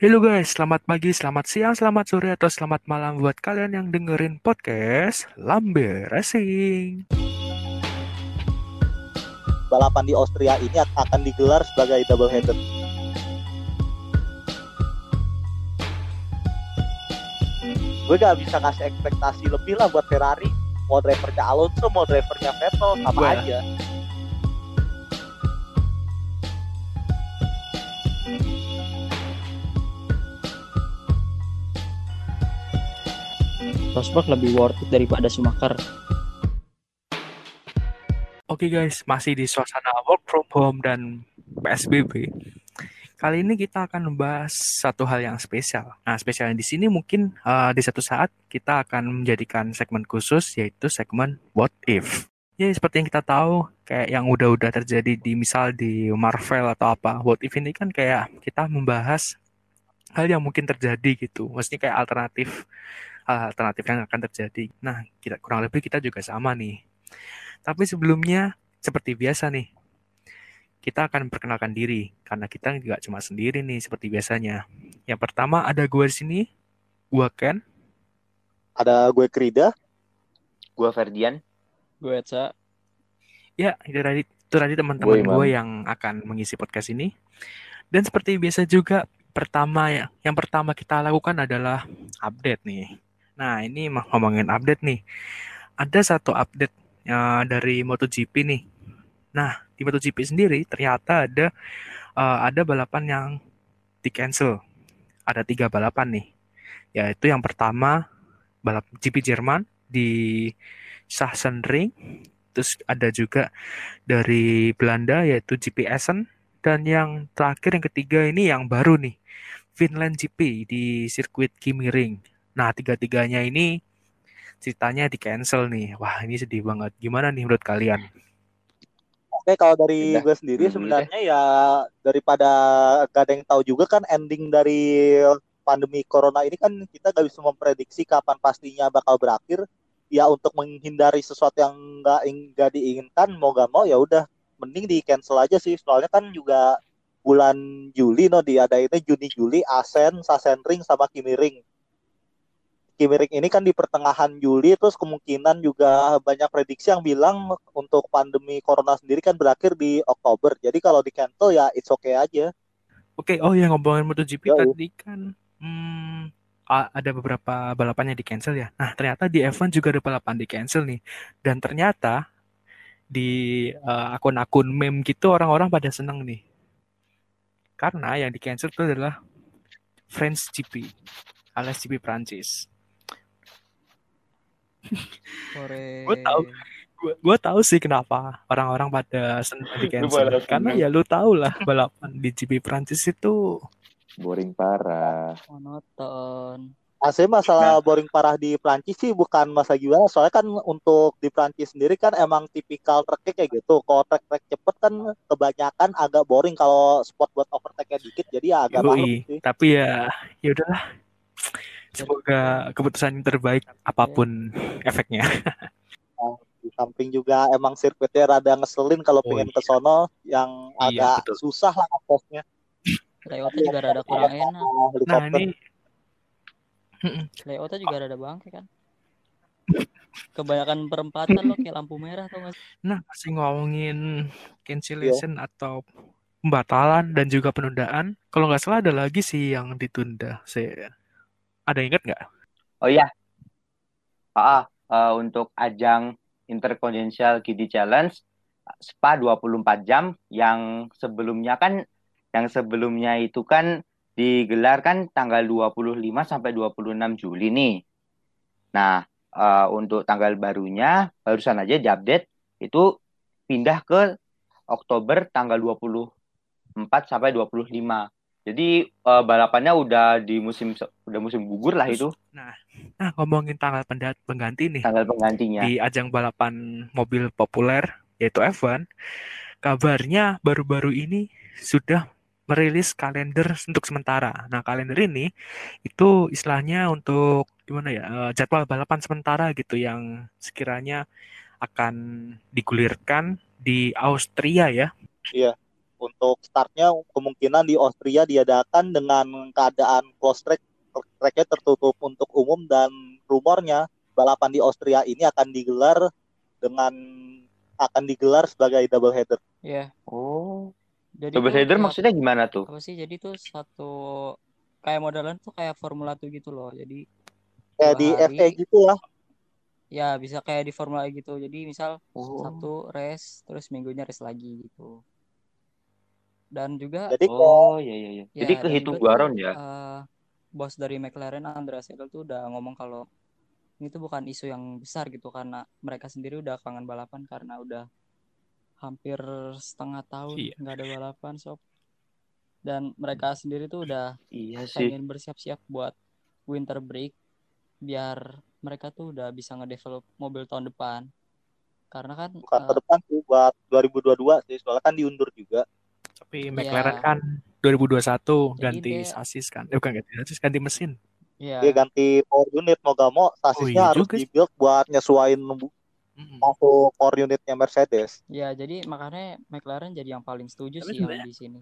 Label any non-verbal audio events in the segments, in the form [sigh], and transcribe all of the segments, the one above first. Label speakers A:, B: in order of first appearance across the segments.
A: Halo guys, selamat pagi, selamat siang, selamat sore, atau selamat malam buat kalian yang dengerin podcast Lambe Racing.
B: balapan di Austria ini akan digelar sebagai double header. Gue gak bisa ngasih ekspektasi lebih lah buat Ferrari. Mau drivernya Alonso, mau drivernya Vettel, sama aja.
C: Rosberg lebih worth it daripada Schumacher.
A: Oke guys, masih di suasana work from home dan PSBB. Kali ini kita akan membahas satu hal yang spesial. Nah, spesialnya di sini mungkin eh, di satu saat kita akan menjadikan segmen khusus yaitu segmen What If. Ya, seperti yang kita tahu, kayak yang udah-udah terjadi di misal di Marvel atau apa. What If ini kan kayak kita membahas hal yang mungkin terjadi gitu. Maksudnya kayak alternatif alternatif yang akan terjadi. Nah, kita kurang lebih kita juga sama nih. Tapi sebelumnya, seperti biasa nih, kita akan perkenalkan diri karena kita juga cuma sendiri nih seperti biasanya. Yang pertama ada gue di sini, gue Ken.
B: Ada gue Krida,
D: Gua Ferdian.
C: Gue Eca,
A: Ya, itu tadi itu tadi teman-teman
D: Gue,
A: gue yang akan mengisi podcast ini. Dan seperti biasa juga pertama ya, yang pertama kita lakukan adalah update nih. Nah, ini mah ngomongin update nih. Ada satu update eh, dari MotoGP nih. Nah, di MotoGP sendiri ternyata ada eh, ada balapan yang di cancel. Ada tiga balapan nih. Yaitu yang pertama balap GP Jerman di Sachsenring terus ada juga dari Belanda yaitu GP Essen dan yang terakhir yang ketiga ini yang baru nih Finland GP di sirkuit Kimi Ring. Nah tiga-tiganya ini ceritanya di cancel nih. Wah ini sedih banget. Gimana nih menurut kalian?
B: Oke, kalau dari
D: Udah.
B: gue sendiri
D: Hmm,
B: sebenarnya ya daripada gak ada yang tahu juga kan ending dari pandemi corona ini kan kita gak bisa memprediksi kapan pastinya bakal berakhir. Ya untuk menghindari sesuatu yang nggak ing- nggak diinginkan mau gak mau ya udah mending di cancel aja sih. Soalnya kan juga bulan Juli no diadainnya Juni Juli Asen, Sachsenring sama Kimi Ring. Kimi Ring ini kan di pertengahan Juli terus kemungkinan juga banyak prediksi yang bilang untuk pandemi corona sendiri kan berakhir di Oktober. Jadi kalau di cancel ya it's okay aja.
A: Oke, oh ya ngomongin MotoGP
B: Yoi.
A: tadi kan hmm, ada beberapa balapannya di cancel ya. Nah ternyata di F1 juga ada balapan di cancel nih. Dan ternyata di eh, akun-akun meme gitu orang-orang pada seneng nih. Karena yang di cancel itu adalah French GP alias GP Prancis.
C: Sore.
A: Gue tahu. Gue gue tahu sih kenapa orang-orang pada seneng di cancel. Karena ya lu tau lah balapan di GP Prancis itu
D: Boring parah.
C: Monoton.
B: AC masalah boring parah di Prancis sih bukan masa gimana. Soalnya kan untuk di Prancis sendiri kan emang tipikal treknya kayak gitu. Kalau trek-trek cepet kan kebanyakan agak boring kalau spot buat overtake-nya dikit. Jadi ya agak malu
A: Yoi,
B: sih.
A: tapi ya ya udahlah. Semoga keputusan yang terbaik apa pun efeknya.
B: Di samping juga emang sirkuitnya rada ngeselin kalau
A: Oh,
B: pengen
A: iya.
B: ke sono yang
A: Iya,
B: agak
A: betul.
B: susah lah aksesnya.
C: Layoutnya juga rada kurang enak.
A: Nah, ini.
C: Layoutnya juga rada bangke kan. Kebanyakan perempatan lo kayak lampu merah gak sih?
A: nah masih ngomongin cancellation atau pembatalan dan juga penundaan. Kalau nggak salah ada lagi sih yang ditunda. Saya ada ingat nggak?
D: Oh iya. Ah, ah, untuk ajang Intercontinental GT Challenge Spa 24 jam yang sebelumnya kan yang sebelumnya itu kan digelar kan tanggal 25 sampai 26 Juli nih. Nah, eh, untuk tanggal barunya barusan aja diupdate itu pindah ke Oktober tanggal 24 sampai 25. Jadi eh, balapannya udah di musim udah musim gugur lah itu
A: Nah, nah ngomongin tanggal pendat pengganti nih
D: tanggal penggantinya.
A: di ajang balapan mobil populer yaitu F1, kabarnya baru-baru ini sudah merilis kalender untuk sementara. Nah, kalender ini itu istilahnya untuk gimana ya eh, jadwal balapan sementara gitu yang sekiranya akan digulirkan di Austria ya.
B: Iya. Untuk startnya kemungkinan di Austria diadakan dengan keadaan close track tracknya tertutup untuk umum dan rumornya balapan di Austria ini akan digelar dengan akan digelar sebagai double header.
C: Iya.
D: Oh.
C: Jadi
D: Double header
C: kayak-
D: maksudnya gimana tuh?
C: apa sih? Jadi tuh satu kayak modelan tuh kayak Formula 1 gitu loh. Jadi
B: Kayak di
C: hari.
B: FA gitu lah.
C: ya bisa kayak di Formula E gitu. Jadi misal
D: Oh.
C: satu race terus minggunya race lagi gitu. Dan juga
B: Jadi
D: Oh, iya iya iya.
C: ya,
D: Jadi kehitung dua
C: tuh,
D: round ya.
C: eh, bos dari McLaren Andreas Seidel tuh udah ngomong kalau ini tuh bukan isu yang besar gitu karena mereka sendiri udah kangen balapan karena udah hampir setengah tahun
A: Iya.
C: nggak ada balapan sob dan mereka sendiri tuh udah
D: Iya sih.
C: pengen bersiap-siap buat winter break biar mereka tuh udah bisa ngedevelop mobil tahun depan karena kan
B: Bukan ke
C: eh,
B: depan sih buat 2022 sih, soalnya kan diundur juga.
A: Tapi McLaren
C: Iya.
A: kan 2021
C: Jadi
A: ganti
C: dia-
A: sasis kan. Eh bukan ganti sasis, ganti mesin.
C: ya
B: Dia ganti power unit mau gak mau sasisnya
A: Oh, iya
B: harus
A: juga
B: dibuild buat nyesuaiin masuk power unitnya Mercedes.
C: ya jadi makanya McLaren jadi yang paling setuju
A: Tapi
C: sih di sini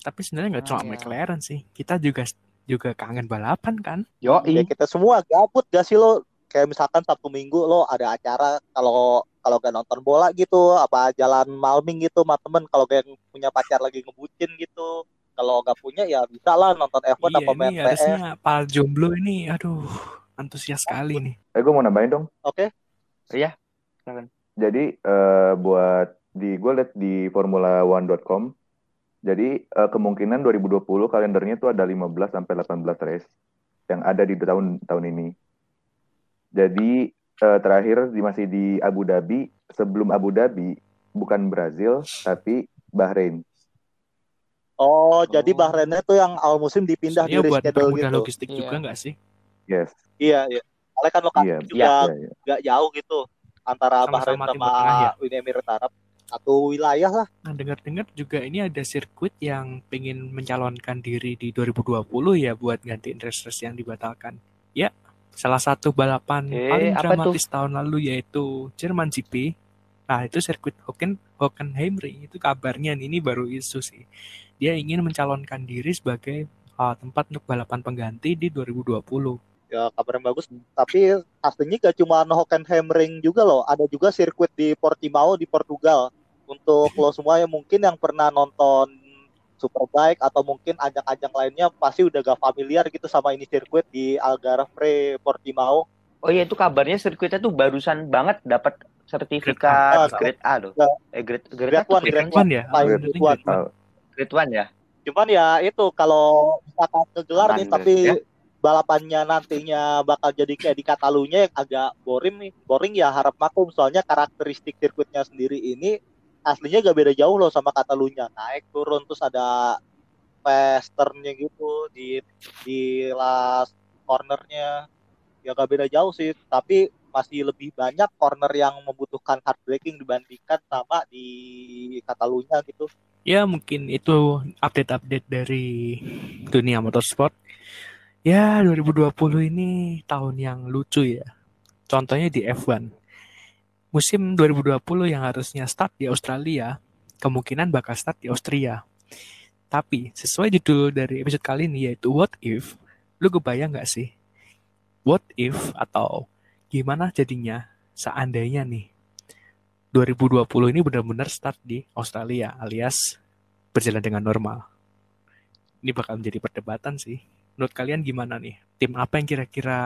A: Tapi sebenarnya nggak
C: Ah,
A: cuma
C: iya.
A: McLaren sih. Kita juga juga kangen balapan kan.
D: Yo,
B: Ya kita semua gabut gak sih lo? Kayak misalkan Sabtu Minggu lo ada acara kalau kalau gak nonton bola gitu, apa jalan malming gitu sama temen. Kalau gak punya pacar lagi ngebucin gitu, kalau gak punya ya bisa lah nonton F1
A: iya,
B: apa main
A: ini
B: PS.
A: harusnya Pal Jomblo ini aduh antusias sekali nih.
E: Eh, gue mau nambahin dong.
B: Oke,
D: Iya.
E: Jadi eh, buat di gue liat di formula1.com. Jadi eh, kemungkinan 2020 kalendernya tuh ada 15 sampai 18 race yang ada di tahun tahun ini. Jadi eh, terakhir di masih di Abu Dhabi, sebelum Abu Dhabi bukan Brazil tapi Bahrain.
B: Oh, jadi
C: Oh.
B: Bahrainnya tuh yang awal musim dipindah
A: Iya
B: di
A: buat
B: reschedule gitu.
A: logistik
C: Iya.
A: juga nggak sih?
E: Yes.
B: Iya, iya. Soalnya kan lokasi
E: Iya,
B: juga
E: iya, iya.
B: gak jauh gitu antara
A: Sama-sama
B: Bahrain sama
A: Tengah ya?
B: Uni Emirat Arab. Satu wilayah lah.
A: Nah, dengar-dengar juga ini ada sirkuit yang pengen mencalonkan diri di 2020 ya buat gantiin race-race yang dibatalkan. Ya, salah satu balapan
D: Eh,
A: paling dramatis tahun lalu yaitu Jerman GP. Nah, itu sirkuit Hocken Hockenheimring itu kabarnya nih, ini baru isu sih. Dia ingin mencalonkan diri sebagai uh, tempat untuk balapan pengganti di 2020.
B: Ya kabar yang bagus. Tapi aslinya gak cuma Hockenheimring juga loh. Ada juga sirkuit di Portimao di Portugal. Untuk lo semua yang mungkin yang pernah nonton Superbike atau mungkin ajang-ajang lainnya pasti udah gak familiar gitu sama ini sirkuit di Algarve Portimao.
D: Oh iya itu kabarnya sirkuitnya tuh barusan banget dapat sertifikat
B: Grade
D: grade A loh. Eh grade grade,
B: Grade
D: A tuh
B: one,
D: grade,
B: grade
A: One ya?
B: Grade one.
A: grade one.
D: grade one ya.
B: Cuman ya itu kalau misalkan kegelar nih tapi
D: ya.
B: balapannya nantinya bakal jadi kayak di Catalunya yang agak boring nih. Boring ya harap maklum soalnya karakteristik sirkuitnya sendiri ini aslinya gak beda jauh loh sama Catalunya. Naik turun terus ada westernnya gitu di di last cornernya ya gak beda jauh sih tapi masih lebih banyak corner yang membutuhkan hard braking dibandingkan sama di Catalunya gitu.
A: Ya mungkin itu update-update dari dunia motorsport. Ya 2020 ini tahun yang lucu ya. Contohnya di F1. Musim 2020 yang harusnya start di Australia, kemungkinan bakal start di Austria. Tapi sesuai judul dari episode kali ini yaitu What If, lu kebayang nggak sih? What if atau gimana jadinya seandainya nih 2020 ini benar-benar start di Australia alias berjalan dengan normal. Ini bakal menjadi perdebatan sih. Menurut kalian gimana nih? Tim apa yang kira-kira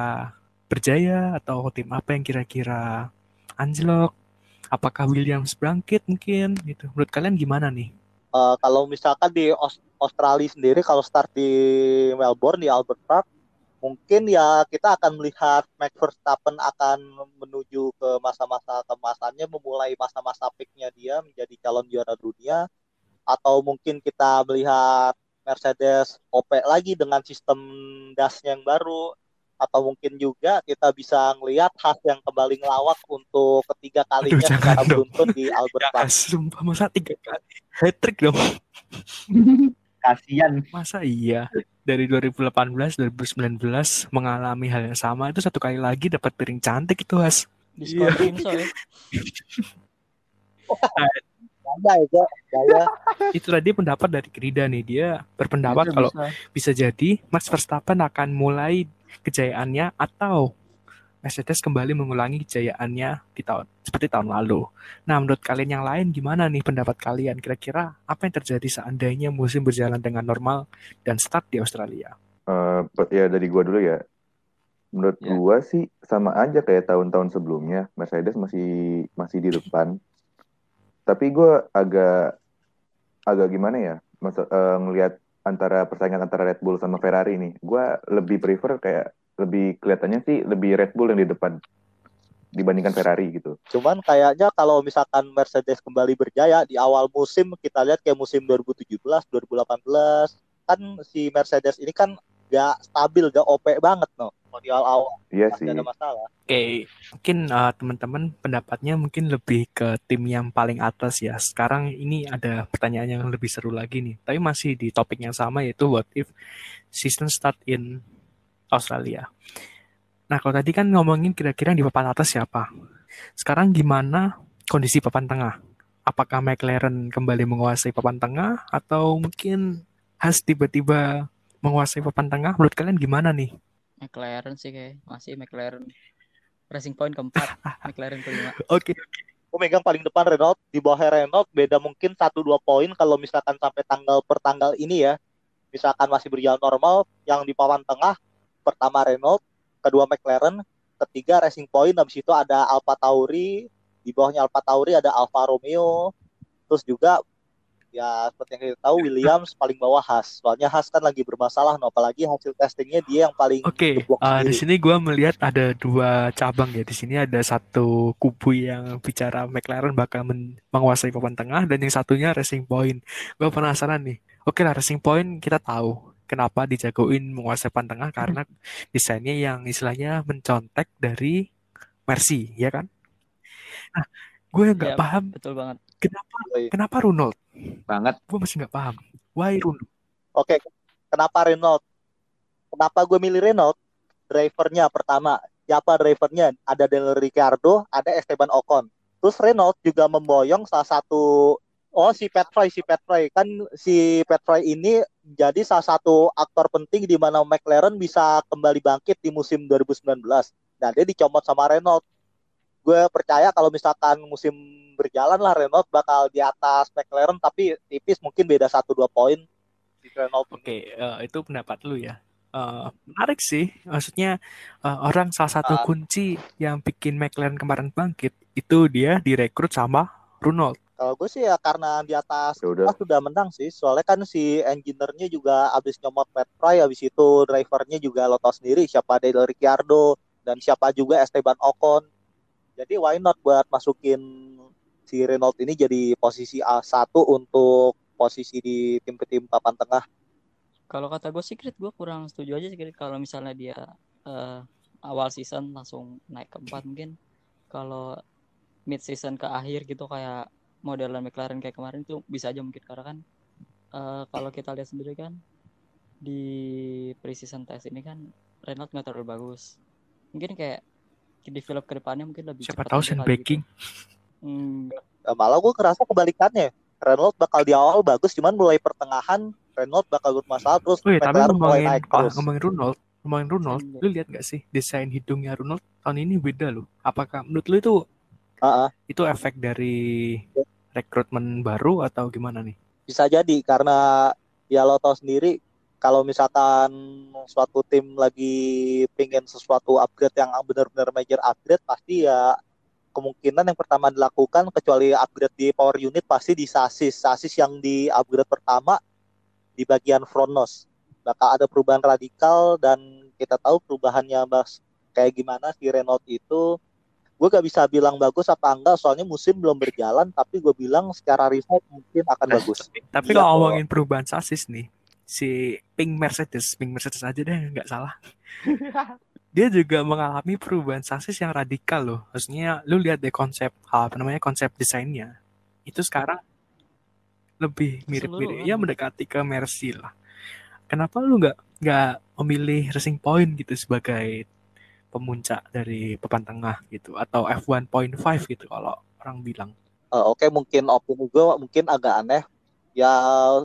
A: berjaya atau tim apa yang kira-kira anjlok? Apakah Williams bangkit mungkin gitu? Menurut kalian gimana nih?
B: Eh, kalau misalkan di Aus- Australia sendiri kalau start di Melbourne di Albert Park mungkin ya kita akan melihat Max Verstappen akan menuju ke masa-masa kemasannya memulai masa-masa peaknya dia menjadi calon juara dunia atau mungkin kita melihat Mercedes OP lagi dengan sistem dasnya yang baru atau mungkin juga kita bisa ngelihat Haas yang kembali ngelawak untuk ketiga kalinya
A: Aduh,
B: secara
A: dong.
B: beruntun di Albert
A: Ya,
B: Park.
A: sumpah masa tiga kali hat trick dong. [laughs]
D: Kasian.
A: Masa iya dari 2018 2019 mengalami hal yang sama itu satu kali lagi dapat piring cantik itu Has.
C: diskon tim soalnya [laughs]
B: Gaya, ya, gaya.
A: Itu tadi pendapat dari Krida nih. Dia berpendapat
C: Bisa,
A: kalau
C: bisa.
A: bisa jadi Max Verstappen akan mulai kejayaannya atau Mercedes kembali mengulangi kejayaannya di tahun seperti tahun lalu. Nah, menurut kalian yang lain gimana nih pendapat kalian? Kira-kira apa yang terjadi seandainya musim berjalan dengan normal dan start di Australia?
E: Eh, pe- ya dari gua dulu ya. Menurut
D: Ya.
E: gua sih sama aja kayak tahun-tahun sebelumnya. Mercedes masih masih di depan. Tapi gua agak agak gimana ya? Masa, eh, ngelihat antara persaingan antara Red Bull sama Ferrari nih. Gua lebih prefer kayak lebih kelihatannya sih lebih Red Bull yang di depan dibandingkan Ferrari gitu.
B: Cuman kayaknya kalau misalkan Mercedes kembali berjaya di awal musim kita lihat kayak musim 2017, 2018 kan si Mercedes ini kan gak stabil, gak OP banget no. Kalau di awal-awal
E: Iya
B: pasti
E: sih.
B: ada masalah.
A: Oke, mungkin uh, teman-teman pendapatnya mungkin lebih ke tim yang paling atas ya. Sekarang ini ada pertanyaan yang lebih seru lagi nih. Tapi masih di topik yang sama yaitu what if season start in Australia. Nah, kalau tadi kan ngomongin kira-kira di papan atas siapa. Sekarang gimana kondisi papan tengah? Apakah McLaren kembali menguasai papan tengah atau mungkin Haas tiba-tiba menguasai papan tengah? Menurut kalian gimana nih?
C: McLaren sih kayak masih McLaren. Racing Point keempat, [laughs] McLaren kelima.
A: Oke,
B: Gue megang paling depan Renault, di bawah Renault beda mungkin 1-2 poin kalau misalkan sampai tanggal per tanggal ini ya. Misalkan masih berjalan normal, yang di papan tengah pertama Renault, kedua McLaren, ketiga Racing Point, habis itu ada Alfa Tauri, di bawahnya Alfa Tauri ada Alfa Romeo, terus juga ya seperti yang kita tahu Williams paling bawah Haas. Soalnya Haas kan lagi bermasalah, no. apalagi hasil testingnya dia yang paling
A: Oke,
B: geblok
A: uh, di
B: sendiri.
A: sini gue melihat ada dua cabang ya. Di sini ada satu kubu yang bicara McLaren bakal men- menguasai papan tengah dan yang satunya Racing Point. Gue penasaran nih. Oke lah, Racing Point kita tahu kenapa dijagoin menguasai papan tengah karena desainnya yang istilahnya mencontek dari Mercy, ya kan? Nah, gue nggak
C: Ya,
A: paham
C: betul banget.
A: kenapa kenapa Renault.
D: Banget.
A: Gue masih nggak paham. Why Renault?
B: Oke, kenapa Renault? Kenapa gue milih Renault? Drivernya pertama, siapa drivernya? Ada Daniel Ricciardo, ada Esteban Ocon. Terus Renault juga memboyong salah satu Oh si Pat Fry, si Pat Fry kan si Pat Fry ini jadi salah satu aktor penting di mana McLaren bisa kembali bangkit di musim 2019. Nah dia dicomot sama Renault. Gue percaya kalau misalkan musim berjalan lah Renault bakal di atas McLaren tapi tipis mungkin beda 1-2 poin di Renault.
A: Oke, eh, itu pendapat lu ya. Eh, menarik sih, maksudnya eh, orang salah satu
B: Ah.
A: kunci yang bikin McLaren kemarin bangkit itu dia direkrut sama Renault.
B: Kalau gue sih ya karena di atas
E: Ya
B: kita sudah menang sih. Soalnya kan si engineer-nya juga abis nyomot Pat Fry, abis itu drivernya juga lo tau sendiri siapa Daniel Ricciardo dan siapa juga Esteban Ocon. Jadi why not buat masukin si Renault ini jadi posisi A1 untuk posisi di tim-tim papan tengah.
C: Kalau kata gue Krit, gue kurang setuju aja Krit, kalau misalnya dia eh, awal season langsung naik ke empat mungkin. Kalau mid season ke akhir gitu kayak modelan McLaren kayak kemarin itu bisa aja mungkin. Karena kan eh, kalau kita lihat sendiri kan di pre-season test ini kan Renault nggak terlalu bagus. Mungkin kayak develop ke depannya mungkin lebih
A: Siapa
C: cepat
A: tahu Baking.
C: gitu. Enggak.
B: Eh, malah gue kerasa kebalikannya. Renault bakal di awal bagus, cuman mulai pertengahan Renault bakal bermasalah terus
A: Oh iya, tapi ngomongin
B: naik
A: ah,
B: terus.
A: ngomongin Renault, ngomongin Renault,
C: Iya.
A: lu lihat gak sih desain hidungnya Renault tahun ini beda loh. Apakah menurut lu itu
B: Ah, ah.
A: itu efek dari rekrutmen baru atau gimana nih?
B: bisa jadi karena ya lo tau sendiri kalau misalkan suatu tim lagi pengen sesuatu upgrade yang benar-benar major upgrade pasti ya kemungkinan yang pertama dilakukan kecuali upgrade di power unit pasti di sasis. Sasis yang di upgrade pertama di bagian front nose. Bakal ada perubahan radikal dan kita tahu perubahannya bas kayak gimana si Renault itu. Gue gak bisa bilang bagus apa enggak soalnya musim belum berjalan tapi gue bilang secara riset mungkin akan
A: Nah,
B: bagus.
A: Tapi
B: Iya,
A: kalau- ngomongin perubahan sasis nih, si Pink Mercedes, Pink Mercedes aja deh nggak salah. [laughs] Dia juga mengalami perubahan sasis yang radikal loh. Maksudnya lu lihat deh konsep apa namanya konsep desainnya. Itu sekarang lebih mirip-mirip ya mendekati ke Mercy lah. Kenapa lu nggak nggak memilih Racing Point gitu sebagai pemuncak dari papan tengah gitu atau F1.5 gitu kalau orang bilang.
B: Uh, Oke, okay, mungkin opung juga mungkin agak aneh. Ya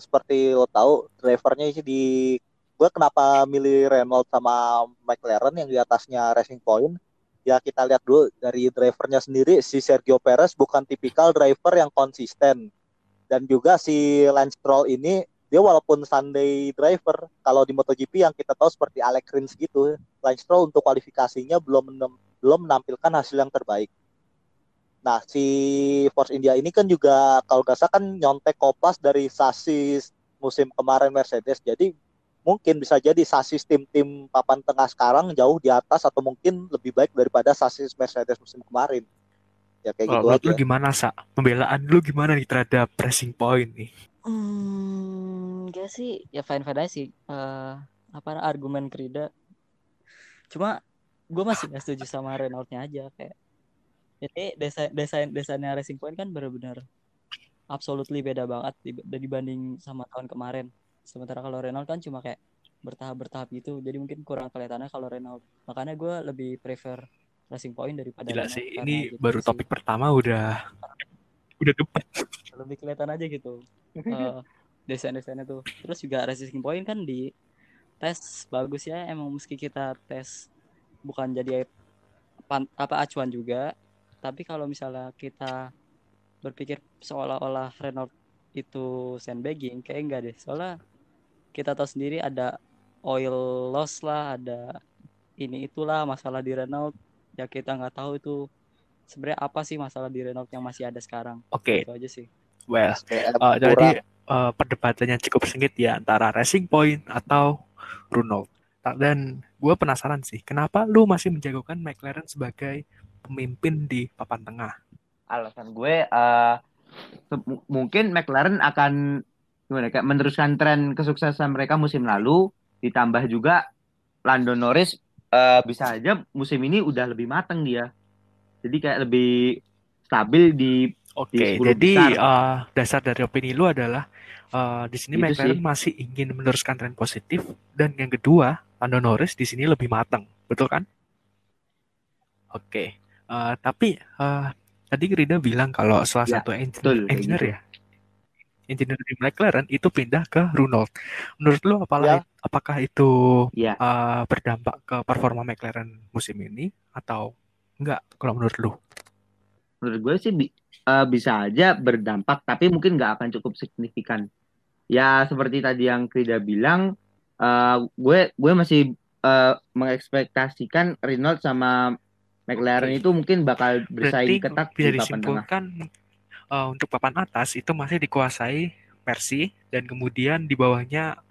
B: seperti lo tahu, drivernya sih di gue kenapa milih Renault sama McLaren yang di atasnya Racing Point. Ya kita lihat dulu dari drivernya sendiri si Sergio Perez bukan tipikal driver yang konsisten. Dan juga si Lance Stroll ini dia walaupun Sunday driver kalau di MotoGP yang kita tahu seperti Alex Rins gitu, Lance Stroll untuk kualifikasinya belum belum menampilkan hasil yang terbaik. Nah, si Force India ini kan juga kalau gak salah kan nyontek kopas dari sasis musim kemarin Mercedes. Jadi mungkin bisa jadi sasis tim-tim papan tengah sekarang jauh di atas atau mungkin lebih baik daripada sasis Mercedes musim kemarin.
A: Ya kayak oh, gitu aja. Lu gimana, Sa? Pembelaan lu gimana nih terhadap pressing point nih?
C: Hmm, gak sih, ya fine-fine aja sih. Uh, apa argumen Krida. Cuma gue masih gak setuju sama Renault-nya aja kayak jadi desain desain desainnya Racing Point kan benar-benar absolutely beda banget dibanding sama tahun kemarin. Sementara kalau Renault kan cuma kayak bertahap-bertahap gitu. Jadi mungkin kurang kelihatannya kalau Renault. Makanya gue lebih prefer Racing Point daripada
A: Gila Renault, sih, ini gitu baru topik sih. pertama udah udah debat.
C: Lebih kelihatan aja gitu. uh, [laughs] desain-desainnya tuh. Terus juga Racing Point kan di tes bagus ya emang meski kita tes bukan jadi apa acuan juga tapi kalau misalnya kita berpikir seolah-olah Renault itu sandbagging kayak enggak deh. Soalnya kita tahu sendiri ada oil loss lah ada ini itulah masalah di Renault. Ya kita nggak tahu itu sebenarnya apa sih masalah di Renault yang masih ada sekarang.
A: Oke. Okay.
C: itu aja sih.
A: Well uh, jadi uh, perdebatannya cukup sengit ya antara Racing Point atau Renault. Dan gue penasaran sih kenapa lu masih menjagokan McLaren sebagai pemimpin di papan tengah?
D: Alasan gue uh, mungkin McLaren akan gimana kayak meneruskan tren kesuksesan mereka musim lalu ditambah juga Lando Norris uh, bisa aja musim ini udah lebih mateng dia. Jadi kayak lebih stabil di
A: Oke, okay, jadi uh, dasar dari opini lu adalah uh, di sini gitu McLaren sih. masih ingin meneruskan tren positif dan yang kedua Lando Norris di sini lebih matang, betul kan? Oke. Okay. Uh, tapi uh, tadi Rida bilang kalau salah ya, satu engineer, betul, engineer gitu. ya, engineer di McLaren itu pindah ke Renault. Menurut lo apalagi, ya. apakah itu ya. uh, berdampak ke performa McLaren musim ini atau enggak? Kalau menurut lo?
D: Menurut gue sih bi uh, bisa aja berdampak, tapi mungkin nggak akan cukup signifikan. Ya seperti tadi yang Rida bilang, uh, gue gue masih uh, mengekspektasikan Renault sama McLaren itu mungkin bakal bersaing Berarti ketat
A: bisa di disimpulkan uh, untuk papan atas itu masih dikuasai Mercy dan kemudian di bawahnya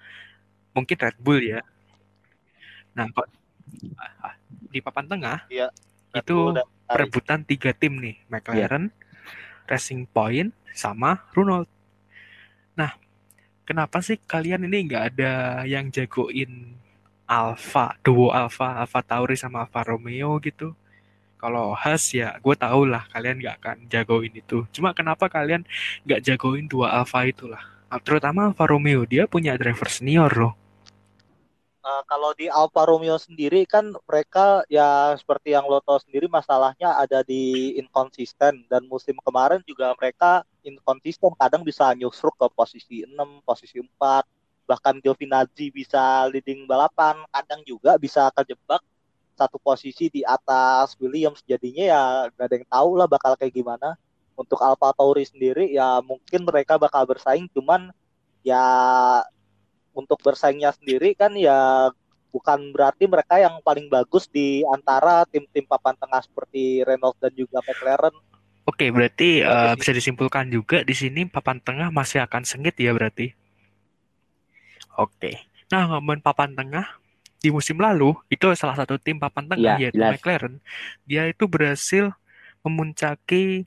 A: mungkin Red Bull ya. Nah, kok uh, di papan tengah ya, itu perebutan tiga tim nih, McLaren, ya. Racing Point, sama Renault. Nah, kenapa sih kalian ini nggak ada yang jagoin Alfa, duo Alfa, Alfa Tauri sama Alfa Romeo gitu? Kalau khas ya gue tau lah kalian gak akan jagoin itu. Cuma kenapa kalian gak jagoin dua Alfa itulah? Terutama Alfa Romeo dia punya driver senior loh.
B: Uh, kalau di Alfa Romeo sendiri kan mereka ya seperti yang lo tahu sendiri masalahnya ada di inkonsisten dan musim kemarin juga mereka inkonsisten kadang bisa nyusruk ke posisi 6, posisi 4 bahkan Giovinazzi bisa leading balapan. Kadang juga bisa kejebak satu posisi di atas Williams jadinya ya gak ada yang tahu lah bakal kayak gimana untuk Alfa Tauri sendiri ya mungkin mereka bakal bersaing cuman ya untuk bersaingnya sendiri kan ya bukan berarti mereka yang paling bagus di antara tim-tim papan tengah seperti Renault dan juga McLaren.
A: Oke, berarti uh, bisa disimpulkan juga di sini papan tengah masih akan sengit ya berarti. Oke. Nah, ngomongin papan tengah, di musim lalu itu salah satu tim papan tengah ya, yaitu jelas. McLaren. Dia itu berhasil memuncaki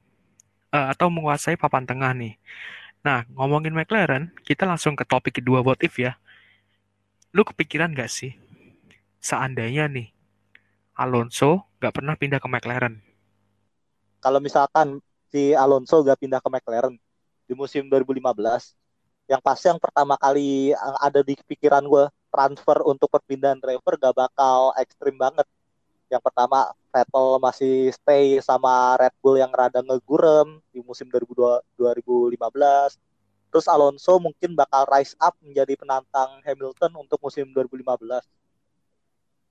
A: uh, atau menguasai papan tengah nih. Nah ngomongin McLaren kita langsung ke topik kedua what if ya. Lu kepikiran gak sih seandainya nih Alonso gak pernah pindah ke McLaren?
B: Kalau misalkan si Alonso gak pindah ke McLaren di musim 2015 yang pasti yang pertama kali ada di pikiran gue transfer untuk perpindahan driver gak bakal ekstrim banget Yang pertama Vettel masih stay sama Red Bull yang rada ngegurem di musim 2002 2015. Terus Alonso mungkin bakal rise up menjadi penantang Hamilton untuk musim 2015.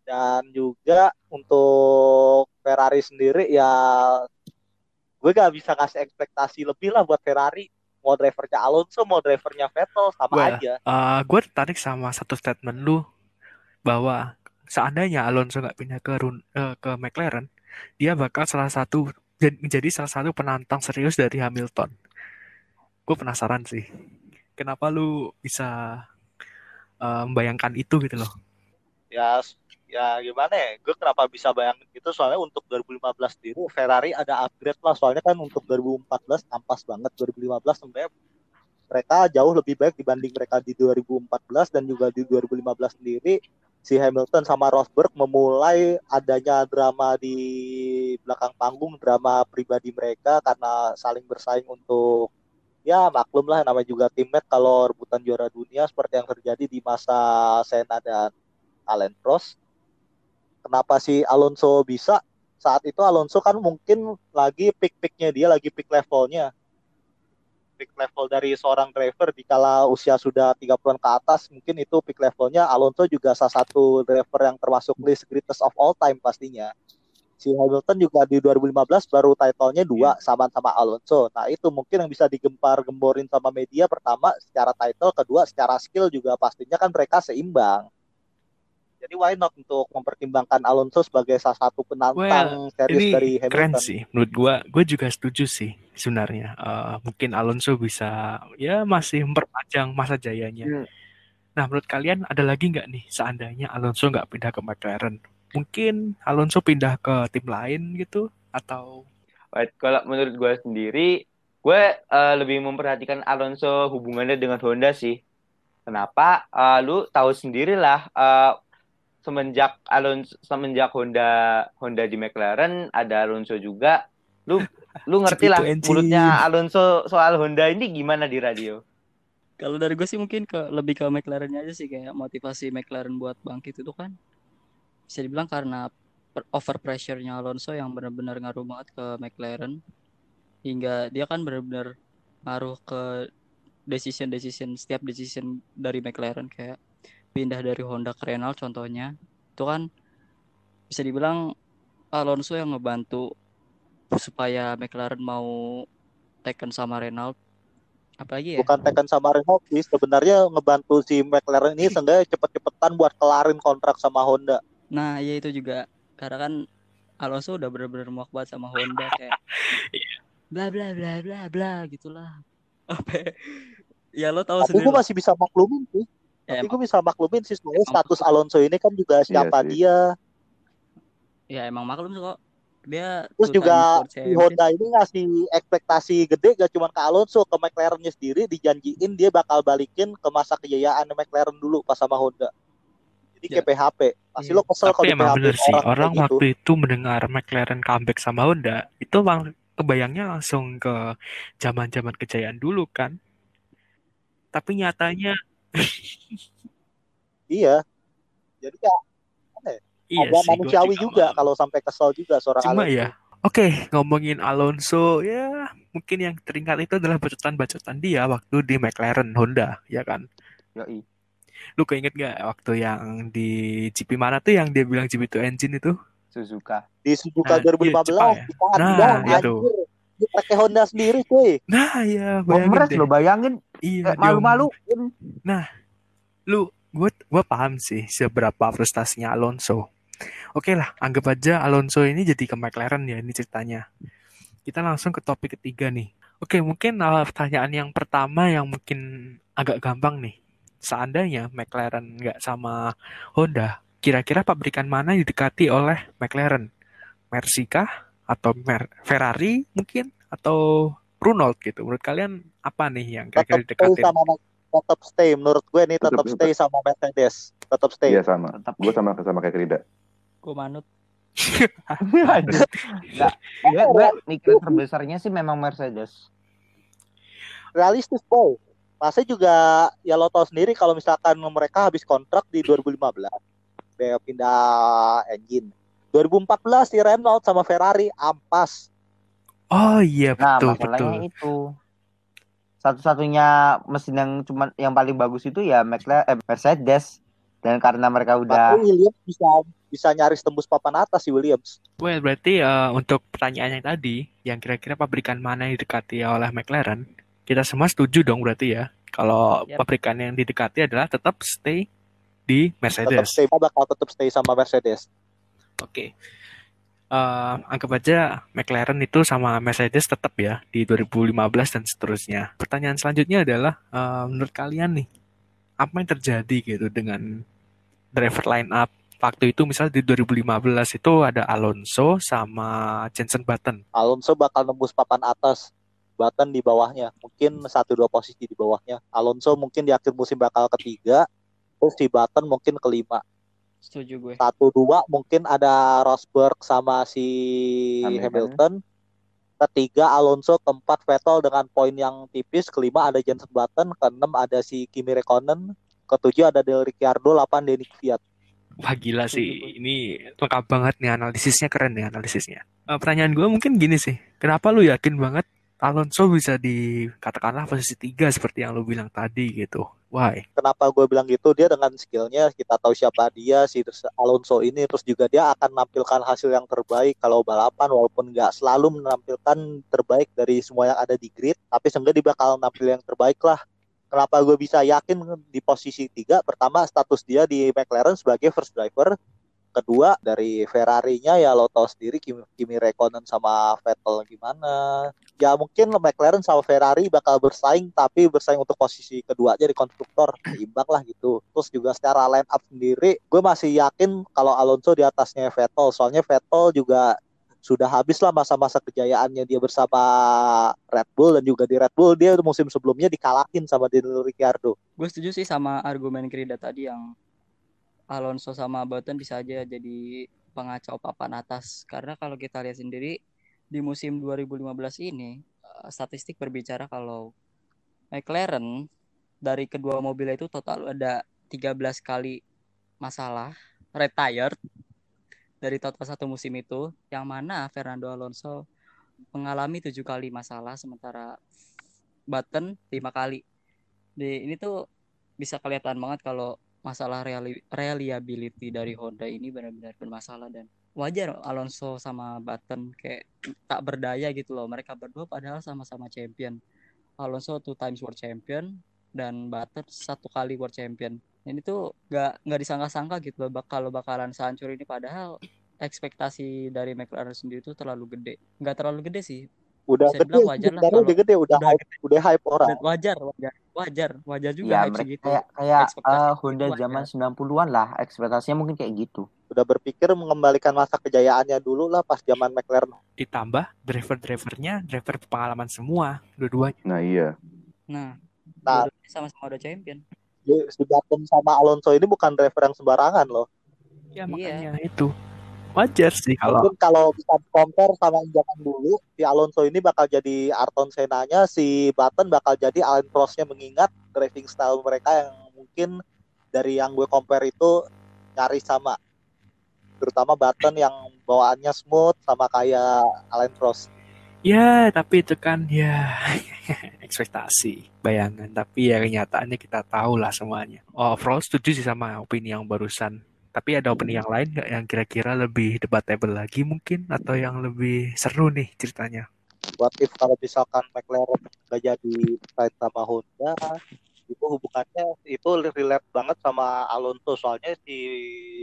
B: Dan juga untuk Ferrari sendiri ya gue gak bisa kasih ekspektasi lebih lah buat Ferrari mau drivernya Alonso mau drivernya Vettel sama
A: Wah,
B: aja
A: Uh, gue tertarik sama satu statement lu bahwa seandainya Alonso nggak pindah ke Run- eh, ke McLaren, dia bakal salah satu jad- menjadi salah satu penantang serius dari Hamilton. Gue penasaran sih, kenapa lu bisa eh, membayangkan itu gitu loh?
B: ya ya gimana ya? Gue kenapa bisa bayangin itu soalnya untuk 2015 sendiri Ferrari ada upgrade lah. Soalnya kan untuk 2014 ampas banget. 2015 sebenarnya mereka jauh lebih baik dibanding mereka di 2014 dan juga di 2015 sendiri. Si Hamilton sama Rosberg memulai adanya drama di belakang panggung drama pribadi mereka karena saling bersaing untuk ya maklum lah namanya juga teammate kalau rebutan juara dunia seperti yang terjadi di masa Senna dan Alain Prost. Kenapa si Alonso bisa? Saat itu Alonso kan mungkin lagi peak-peaknya dia, lagi peak levelnya. Peak level dari seorang driver di kala usia sudah 30-an ke atas, mungkin itu peak levelnya. Alonso juga salah satu driver yang termasuk list greatest of all time pastinya. Si Hamilton juga di 2015 baru title-nya dua sama sama Alonso. Nah itu mungkin yang bisa digempar-gemborin sama media pertama secara title, kedua secara skill juga pastinya kan mereka seimbang. Jadi why not untuk mempertimbangkan Alonso sebagai salah satu penantang serius
A: Ini
B: dari
A: keren
B: Hamilton.
A: sih, menurut gue. Gue juga setuju sih sebenarnya. Eh, mungkin Alonso bisa ya masih memperpanjang masa jayanya.
D: Hmm.
A: Nah, menurut kalian ada lagi nggak nih seandainya Alonso nggak pindah ke McLaren? Mungkin Alonso pindah ke tim lain gitu atau
D: Wait, kalau menurut gue sendiri, gue eh, lebih memperhatikan Alonso hubungannya dengan Honda sih. Kenapa? Eh, lu tahu sendirilah eh, semenjak Alonso semenjak Honda Honda di McLaren ada Alonso juga. Lu lu [laughs] ngerti lah mulutnya Alonso soal Honda ini gimana di radio?
C: Kalau dari gue sih mungkin ke lebih ke McLaren aja sih kayak motivasi McLaren buat bangkit itu kan bisa dibilang karena per- over pressure-nya Alonso yang benar-benar ngaruh banget ke McLaren hingga dia kan benar-benar ngaruh ke decision decision setiap decision dari McLaren kayak pindah dari Honda ke Renault contohnya itu kan bisa dibilang Alonso yang ngebantu supaya McLaren mau taken sama Renault apalagi ya
B: Bukan tekan sama Renault sih, sebenarnya ngebantu si McLaren ini seenggaknya cepet-cepetan buat kelarin kontrak sama Honda.
C: Nah, ya itu juga karena kan Alonso udah bener-bener muak banget sama Honda kayak [laughs] bla bla bla bla bla gitulah. Apa? ya? Lo tahu
B: Tapi
C: sendiri.
B: gue masih bisa maklumin sih.
C: Ya,
B: Tapi
C: emang,
B: gue bisa maklumin sih sebenarnya
C: Emang.
B: status Alonso ini kan juga siapa
E: sih.
B: dia.
C: ya emang maklum kok. Dia
B: Terus juga
C: champion.
B: Honda ini ngasih ekspektasi gede gak cuma ke Alonso, ke McLarennya sendiri dijanjiin dia bakal balikin ke masa kejayaan McLaren dulu pas sama Honda. Jadi
C: Ya.
B: kayak PHP. Pasti
C: Iya.
B: lo kesel kalau di PHP
A: bener sih
B: orang,
A: orang
B: gitu.
A: waktu itu mendengar McLaren comeback sama Honda itu lang- kebayangnya langsung ke zaman-zaman kejayaan dulu kan. Tapi nyatanya
B: Iya. Jadi ya
A: iya
B: agak
A: sih
B: manusiawi juga kalau sampai kesel juga seorang
A: Cuma
B: Alonso.
A: ya, oke ngomongin Alonso ya mungkin yang teringat itu adalah bacotan-bacotan dia waktu di McLaren Honda ya kan.
D: Yoi.
A: Lu keinget gak waktu yang di GP mana tuh yang dia bilang GP2 engine itu?
D: Suzuka.
B: Di Suzuka
A: Nah, iya,
B: 2015
A: Jepang ya. Nah, itu.
B: anjir. Dia pakai Honda sendiri cuy.
A: Nah ya bayangin deh.
D: lo bayangin
A: Iya,
D: malu-malu.
A: lu gue gue paham sih seberapa frustasinya Alonso. Oke lah, anggap aja Alonso ini jadi ke McLaren ya ini ceritanya. Kita langsung ke topik ketiga nih. Oke, mungkin uh, pertanyaan yang pertama yang mungkin agak gampang nih. Seandainya McLaren nggak sama Honda, kira-kira pabrikan mana yang didekati oleh McLaren? Mercy kah? Atau Mer- Ferrari mungkin? Atau Renault gitu? Menurut kalian apa nih yang kira-kira
B: Tetap stay
A: didekatin?
B: sama tetap stay menurut gue nih tetap
E: Tetap-
B: stay sama Mercedes. Tetap stay.
E: Iya sama.
D: Tetap.
E: Gue sama sama kayak Rida.
C: Gue manut. [laughs]
D: Aduh. Nggak, gue, gue mikir terbesarnya sih memang Mercedes.
B: Realistis boy. Masa juga ya lo tau sendiri kalau misalkan mereka habis kontrak di 2015 dia pindah engine. 2014 si Renault sama Ferrari ampas.
A: Oh iya
D: Nah,
A: betul
D: masalahnya
A: betul.
D: itu satu-satunya mesin yang cuman yang paling bagus itu ya McLaren eh, Mercedes dan karena mereka udah
B: Tapi Williams bisa bisa nyaris tembus papan atas si Williams.
A: Well, berarti eh, untuk pertanyaan yang tadi, yang kira-kira pabrikan mana yang didekati oleh McLaren, kita semua setuju dong berarti ya. Kalau
C: Yap.
A: pabrikan yang didekati adalah tetap stay di
B: Tetap
A: Mercedes.
B: stay bakal tetap stay sama Mercedes.
A: Oke. Eh, anggap aja McLaren itu sama Mercedes tetap ya di 2015 dan seterusnya. Pertanyaan selanjutnya adalah eh, menurut kalian nih apa yang terjadi gitu dengan driver line up waktu itu misal di 2015 itu ada Alonso sama Jensen Button.
B: Alonso bakal nembus papan atas. Button di bawahnya, mungkin satu dua posisi di bawahnya. Alonso mungkin di akhir musim bakal ketiga, terus si Button mungkin kelima.
C: Setuju gue.
B: Satu dua mungkin ada Rosberg sama si
D: Hamilton.
B: Hamilton. Ketiga Alonso, keempat Vettel dengan poin yang tipis, kelima ada Jensen Button, keenam ada si Kimi Räikkönen, ketujuh ada Del Ricciardo, delapan Danny Kvyat.
A: Wah gila
C: Setuju,
A: sih, ini lengkap banget nih analisisnya keren nih analisisnya. Eh, pertanyaan gue mungkin gini sih, kenapa lu yakin banget Alonso bisa dikatakanlah posisi tiga seperti yang lu bilang tadi gitu? Why?
B: Kenapa gue bilang gitu? Dia dengan skillnya kita tahu siapa dia si Alonso ini, terus juga dia akan menampilkan hasil yang terbaik kalau balapan walaupun nggak selalu menampilkan terbaik dari semua yang ada di grid, tapi seenggaknya dia bakal nampil yang terbaik lah. Kenapa gue bisa yakin di posisi tiga? Pertama status dia di McLaren sebagai first driver. Kedua dari Ferrari-nya ya lo tau sendiri Kimi, Kimi Räikkönen sama Vettel gimana. Ya mungkin McLaren sama Ferrari bakal bersaing tapi bersaing untuk posisi kedua aja di konstruktor [clears throat] imbang lah gitu. Terus juga secara line up sendiri gue masih yakin kalau Alonso di atasnya Vettel. Soalnya Vettel juga sudah habis lah masa-masa kejayaannya dia bersama Red Bull dan juga di Red Bull dia musim sebelumnya dikalahin sama Daniel Ricciardo.
C: Gue setuju sih sama argumen Krida tadi yang Alonso sama Button bisa aja jadi pengacau papan atas. Karena kalau kita lihat sendiri di musim 2015 ini eh, statistik berbicara kalau McLaren dari kedua mobil itu total ada 13 kali masalah retired dari total satu musim itu yang mana Fernando Alonso mengalami tujuh kali masalah sementara Button lima kali. Di ini tuh bisa kelihatan banget kalau masalah reali- reliability dari Honda ini benar-benar bermasalah dan wajar Alonso sama Button kayak tak berdaya gitu loh. Mereka berdua padahal sama-sama champion. Alonso two times world champion dan Button satu kali world champion. Ini tuh gak nggak disangka-sangka gitu loh bak- kalau bakalan sehancur ini padahal ekspektasi dari McLaren sendiri tuh terlalu gede. Nggak terlalu gede sih
B: Udah
C: Bisa
B: gede,
C: wajar lah kalau
B: udah gede, udah,
C: udah
B: hype, udah hype orang.
C: wajar wajar wajar wajar juga
D: ya
C: hype segitu
D: kayak kayak eh,
C: segitu
D: Honda
C: wajar.
D: zaman 90-an lah ekspektasinya mungkin kayak gitu
B: Udah berpikir mengembalikan masa kejayaannya dulu lah pas zaman McLaren.
A: Ditambah driver-drivernya driver pengalaman semua dua-duanya.
E: Nah iya.
C: nah
B: Nah.
C: sama-sama udah champion
B: Jadi, Si Button sama Alonso ini bukan driver yang sembarangan loh.
A: Ya
C: Iya.
A: makanya itu wajar sih kalau
B: Mungkin kalau bisa compare sama yang zaman dulu, si Alonso ini bakal jadi Ayrton Senna-nya, si Button bakal jadi Alain Prost-nya mengingat driving style mereka yang mungkin dari yang gue compare itu nyaris sama. Terutama Button yang bawaannya smooth sama kayak Alain Prost.
A: Ya, tapi itu kan ya [laughs] ekspektasi, bayangan. Tapi ya kenyataannya kita tahu lah semuanya. Oh, overall setuju sih sama opini yang barusan. Tapi ada opini yang lain nggak yang kira-kira lebih debatable lagi mungkin atau yang lebih seru nih ceritanya?
B: What if kalau misalkan McLaren nggak jadi fight sama Honda, itu hubungannya itu relate banget sama Alonso. Soalnya si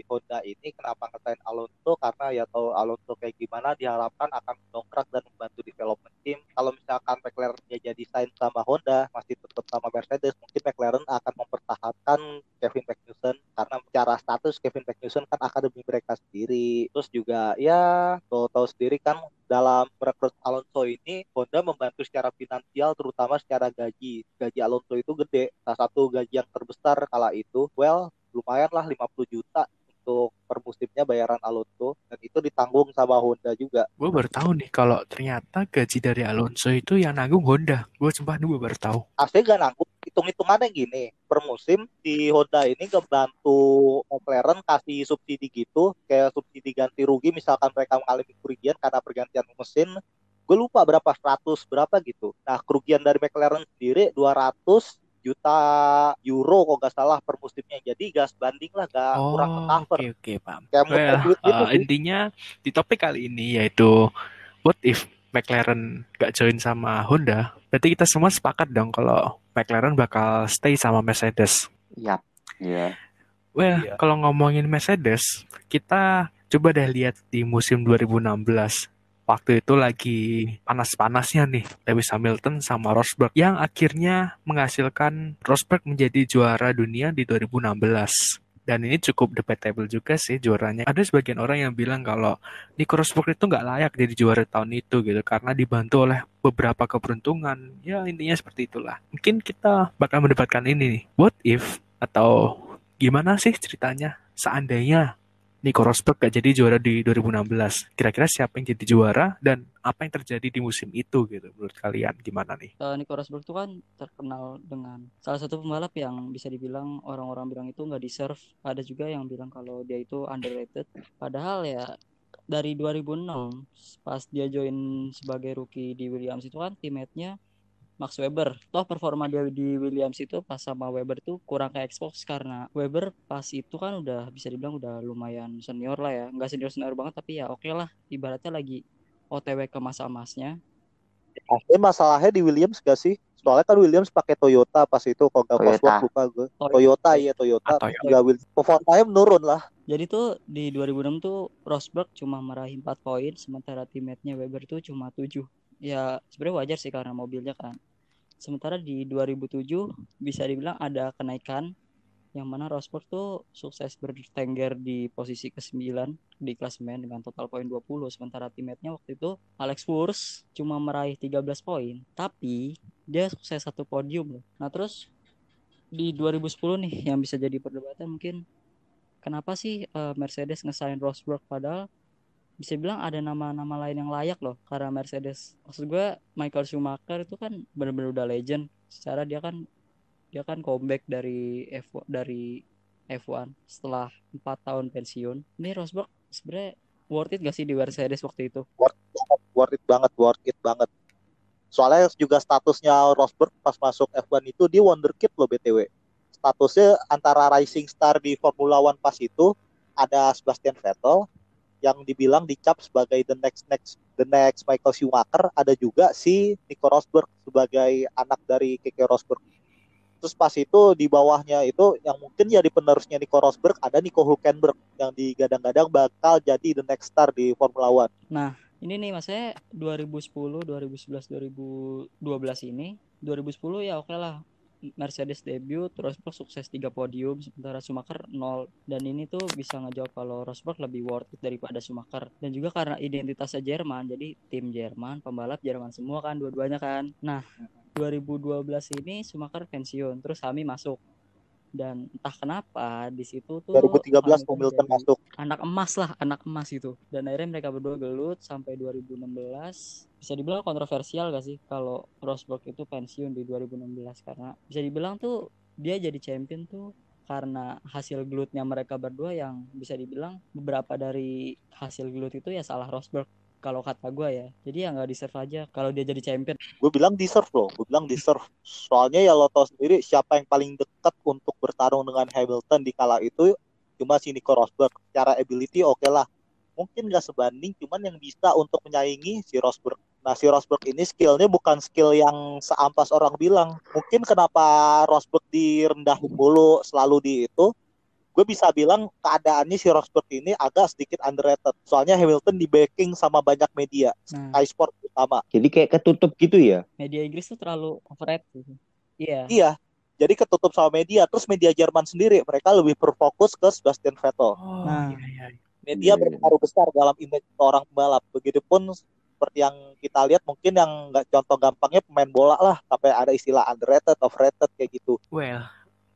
B: Honda ini kenapa ngetain Alonso? Karena ya tahu Alonso kayak gimana diharapkan akan mendongkrak dan membantu development team. Kalau misalkan McLaren dia jadi sign sama Honda masih tetap sama Mercedes mungkin McLaren akan mempertahankan Kevin Magnussen. Karena secara status Kevin Magnussen kan akademi mereka sendiri. Terus juga ya tahu tahu sendiri kan dalam merekrut Alonso ini Honda membantu secara finansial terutama secara gaji. Gaji Alonso itu gede. Salah satu gaji yang terbesar kala itu well lumayan lah 50 juta untuk per musimnya bayaran Alonso dan itu ditanggung sama Honda juga
A: Gue baru tahu nih kalau ternyata gaji dari Alonso itu yang nanggung Honda. Gue sumpah gue baru tahu.
B: asli gak nanggung hitung-hitungannya gini, per musim di Honda ini ngebantu McLaren kasih subsidi gitu, kayak subsidi ganti rugi misalkan mereka mengalami kerugian karena pergantian mesin. Gue lupa berapa 100 berapa gitu. Nah, kerugian dari McLaren sendiri 200 juta euro kok gak salah per musimnya. Jadi gas banding lah gak
A: Oh,
B: kurang cover.
A: oke oke paham.
B: Kayak
A: Well,
B: duit gitu
A: uh,
B: sih.
A: intinya di topik kali ini yaitu what if McLaren gak join sama Honda? Berarti kita semua sepakat dong kalau McLaren bakal stay sama Mercedes.
D: Iya.
A: Well,
B: Iya.
A: kalau ngomongin Mercedes, kita coba deh lihat di musim 2016. Waktu itu lagi panas-panasnya nih Lewis Hamilton sama Rosberg yang akhirnya menghasilkan Rosberg menjadi juara dunia di 2016. Dan ini cukup debatable juga sih juaranya. Ada sebagian orang yang bilang kalau Nico Rosberg itu nggak layak jadi juara tahun itu gitu karena dibantu oleh beberapa keberuntungan. Ya intinya seperti itulah. Mungkin kita bakal mendapatkan ini nih. What if atau gimana sih ceritanya seandainya Nico Rosberg gak jadi juara di 2016? Kira-kira siapa yang jadi juara dan apa yang terjadi di musim itu gitu menurut kalian gimana nih?
C: Eh, Nico Rosberg itu kan terkenal dengan salah satu pembalap yang bisa dibilang orang-orang bilang itu nggak deserve. Ada juga yang bilang kalau dia itu underrated. Padahal ya dari 2006 pas dia join sebagai rookie di Williams itu kan teammate-nya Max Weber. Toh performa dia di Williams itu pas sama Weber itu kurang ke expose karena Weber pas itu kan udah bisa dibilang udah lumayan senior lah ya. Nggak senior senior banget tapi ya oke lah. Ibaratnya lagi OTW ke masa emasnya.
B: Tapi masalahnya di Williams gak sih? Soalnya kan Williams pakai Toyota pas itu kok gak
D: Toyota.
B: Cosworth lupa gue.
C: Toyota.
B: Toyota iya Toyota.
A: Ah, Toyota.
B: Nggak Will. Performanya menurun lah.
C: Jadi tuh di 2006 tuh Rosberg cuma meraih 4 poin sementara teammate-nya Weber tuh cuma 7. Ya sebenarnya wajar sih karena mobilnya kan. Sementara di 2007 bisa dibilang ada kenaikan yang mana Rosberg tuh sukses bertengger di posisi ke-9 di klasemen dengan total poin 20 sementara teammate-nya waktu itu Alex Wurz cuma meraih 13 poin tapi dia sukses satu podium loh. Nah terus di 2010 nih yang bisa jadi perdebatan mungkin kenapa sih eh, Mercedes ngesain Rosberg padahal bisa bilang ada nama-nama lain yang layak loh karena Mercedes maksud gue Michael Schumacher itu kan benar-benar udah legend secara dia kan dia kan comeback dari F dari F1 setelah empat tahun pensiun ini Rosberg sebenarnya worth it gak sih di Mercedes waktu itu
B: Worth it banget, worth it banget. Soalnya juga statusnya Rosberg pas masuk F1 itu dia wonderkid loh BTW. Statusnya antara rising star di Formula One pas itu ada Sebastian Vettel yang dibilang dicap sebagai the next next the next Michael Schumacher, ada juga si Nico Rosberg sebagai anak dari Keke Rosberg. Terus pas itu di bawahnya itu yang mungkin jadi penerusnya Nico Rosberg ada Nico Hulkenberg yang digadang-gadang bakal jadi the next star di Formula One.
C: ini nih maksudnya 2010 2011 2012 ini 2010 ya oke lah Mercedes debut Rosberg sukses tiga podium sementara Schumacher nol. Dan ini tuh bisa ngejawab kalau Rosberg lebih worth it daripada Schumacher. Dan juga karena identitasnya Jerman jadi tim Jerman pembalap Jerman semua kan dua-duanya kan. Nah 2012 ini Schumacher pensiun terus Hami masuk dan entah kenapa di situ tuh
B: 2013
C: Hamilton
B: masuk.
C: anak emas lah anak emas itu. Dan akhirnya mereka berdua gelut sampai 2016 bisa dibilang kontroversial gak sih kalau Rosberg itu pensiun di 2016 karena bisa dibilang tuh dia jadi champion tuh karena hasil gelutnya mereka berdua yang bisa dibilang beberapa dari hasil gelut itu ya salah Rosberg kalau kata gue ya. Jadi ya nggak deserve aja kalau dia jadi champion.
B: Gue bilang deserve loh gue bilang deserve. Soalnya ya lo tau sendiri siapa yang paling dekat untuk bertarung dengan Hamilton di kala itu cuma si Nico Rosberg. Secara ability oke lah. Mungkin gak sebanding cuman yang bisa untuk menyaingi si Rosberg. Nah si Rosberg ini skillnya bukan skill yang seampas orang bilang. Mungkin kenapa Rosberg direndahin mulu selalu di itu gue bisa bilang keadaannya si Rosberg ini agak sedikit underrated soalnya Hamilton di backing sama banyak media
C: nah
B: Sky Sport utama
D: Jadi kayak ketutup gitu ya.
C: media Inggris tuh terlalu overrated gitu. iya
B: Iya, jadi ketutup sama media. Terus media Jerman sendiri, mereka lebih berfokus ke Sebastian Vettel.
A: Oh,
C: Nah.
A: iya, iya.
B: Media
E: Iya.
B: berpengaruh besar dalam image orang pembalap. Begitupun seperti yang kita lihat, mungkin yang nggak contoh gampangnya pemain bola lah, sampai ada istilah underrated, overrated kayak gitu.
A: Well,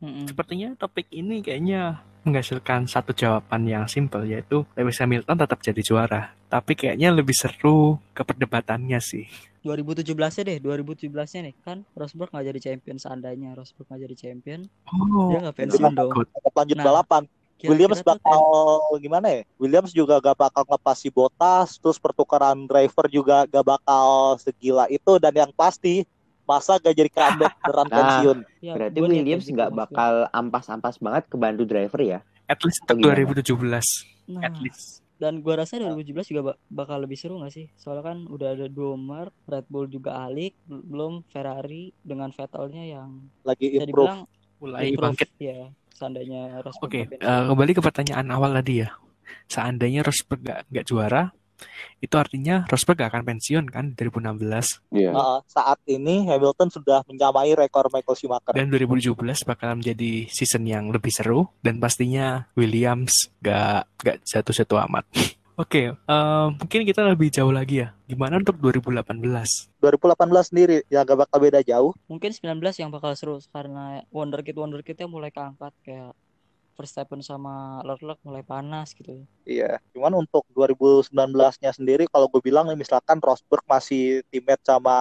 C: Mm-mm.
A: sepertinya topik ini kayaknya menghasilkan satu jawaban yang simpel yaitu Lewis Hamilton tetap jadi juara. Tapi kayaknya lebih seru ke perdebatannya sih.
C: 2017 nya deh 2017 nya nih kan Rosberg nggak jadi champion seandainya Rosberg nggak jadi champion
A: Oh,
C: dia nggak pensiun dong.
B: Tetap lanjut
C: Nah,
B: balapan.
C: Kira-kira
B: Williams
C: tuh
B: bakal gimana ya? Williams juga gak bakal ngelepas si Bottas, terus pertukaran driver juga gak bakal segila itu dan yang pasti masa gak jadi comeback beneran [laughs]
F: Nah,
B: pensiun.
C: ya,
F: Berarti Williams nggak bakal ampas-ampas banget ke bantu driver ya?
A: At least untuk
F: Gimana?
A: 2017.
C: nah
A: At least.
C: dan gua rasa 2017 juga ba- bakal lebih seru gak sih soalnya kan udah ada Domer Red Bull juga alik bel- belum Ferrari dengan Vettelnya yang
B: Lagi improve.
C: dibilang
A: Mulai
C: improve
A: bangkit.
C: ya seandainya Rosberg
A: Oke,
C: nggak
A: eh,
C: pensiun.
A: kembali ke pertanyaan awal tadi ya. Seandainya Rosberg gak, nggak juara, itu artinya Rosberg gak akan pensiun kan di 2016.
E: Iya.
B: Nah, saat ini Hamilton sudah menyamai rekor Michael Schumacher.
A: Dan 2017 bakal menjadi season yang lebih seru dan pastinya Williams gak, gak jatuh-jatuh amat. [laughs] Oke, eh, mungkin kita lebih jauh lagi ya. Gimana untuk 2018?
B: 2018 sendiri yang gak bakal beda jauh.
C: mungkin 19 yang bakal seru karena wonderkid wonderkidnya mulai keangkat kayak Verstappen sama Leclerc mulai panas gitu
B: Iya. Cuman untuk 2019-nya sendiri kalau gue bilang nih misalkan Rosberg masih teammate sama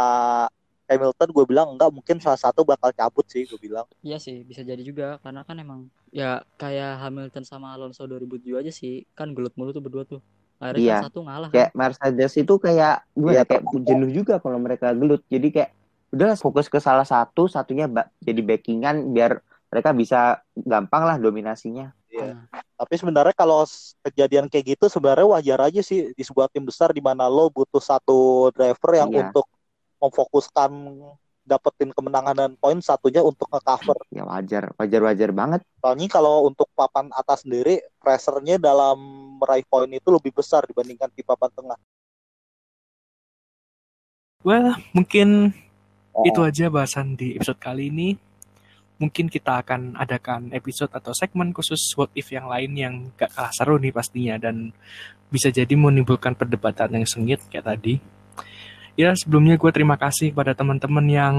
B: Hamilton, gue bilang enggak mungkin salah satu bakal cabut sih gue bilang.
C: Iya sih, bisa jadi juga karena kan emang ya kayak Hamilton sama Alonso 2007 aja sih, kan gelut mulu tuh berdua tuh. Akhirnya
F: Iya.
C: kan satu ngalah kan.
F: Kayak Mercedes itu kayak gue
B: Iya,
F: kayak jenuh juga kalau mereka gelut. Jadi kayak udah fokus ke salah satu, satunya jadi backingan biar mereka bisa gampang lah dominasinya.
B: Iya.
C: Nah,
B: Tapi sebenarnya kalau kejadian kayak gitu sebenarnya wajar aja sih di sebuah tim besar di mana lo butuh satu driver yang
F: Iya.
B: untuk memfokuskan dapetin kemenangan dan poin satunya untuk nge-cover.
F: Ya wajar, wajar-wajar banget.
B: Soalnya kalau untuk papan atas sendiri pressure-nya dalam meraih poin itu lebih besar dibandingkan di papan tengah.
A: Well, mungkin
B: Oh.
A: itu aja bahasan di episode kali ini. Mungkin kita akan adakan episode atau segmen khusus what if yang lain yang gak kalah seru nih pastinya dan bisa jadi menimbulkan perdebatan yang sengit kayak tadi. Ya sebelumnya gue terima kasih kepada teman-teman yang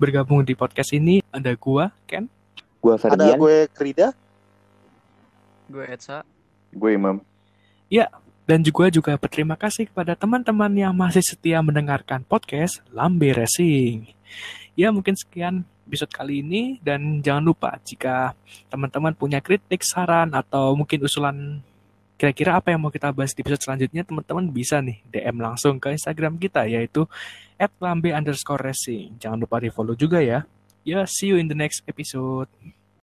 A: bergabung di podcast ini. Ada gue, Ken,
F: Gua
B: Ada
F: Ferdian,
B: gue Krida,
C: gue Etsa,
E: Gue Imam.
A: dan juga juga berterima kasih kepada teman-teman yang masih setia mendengarkan podcast Lambe Racing. Ya mungkin sekian episode kali ini dan jangan lupa jika teman-teman punya kritik, saran atau mungkin usulan kira-kira apa yang mau kita bahas di episode selanjutnya teman-teman bisa nih DM langsung ke Instagram kita yaitu @lambe underscore racing. Jangan lupa di follow juga ya. Ya, see you in the next episode.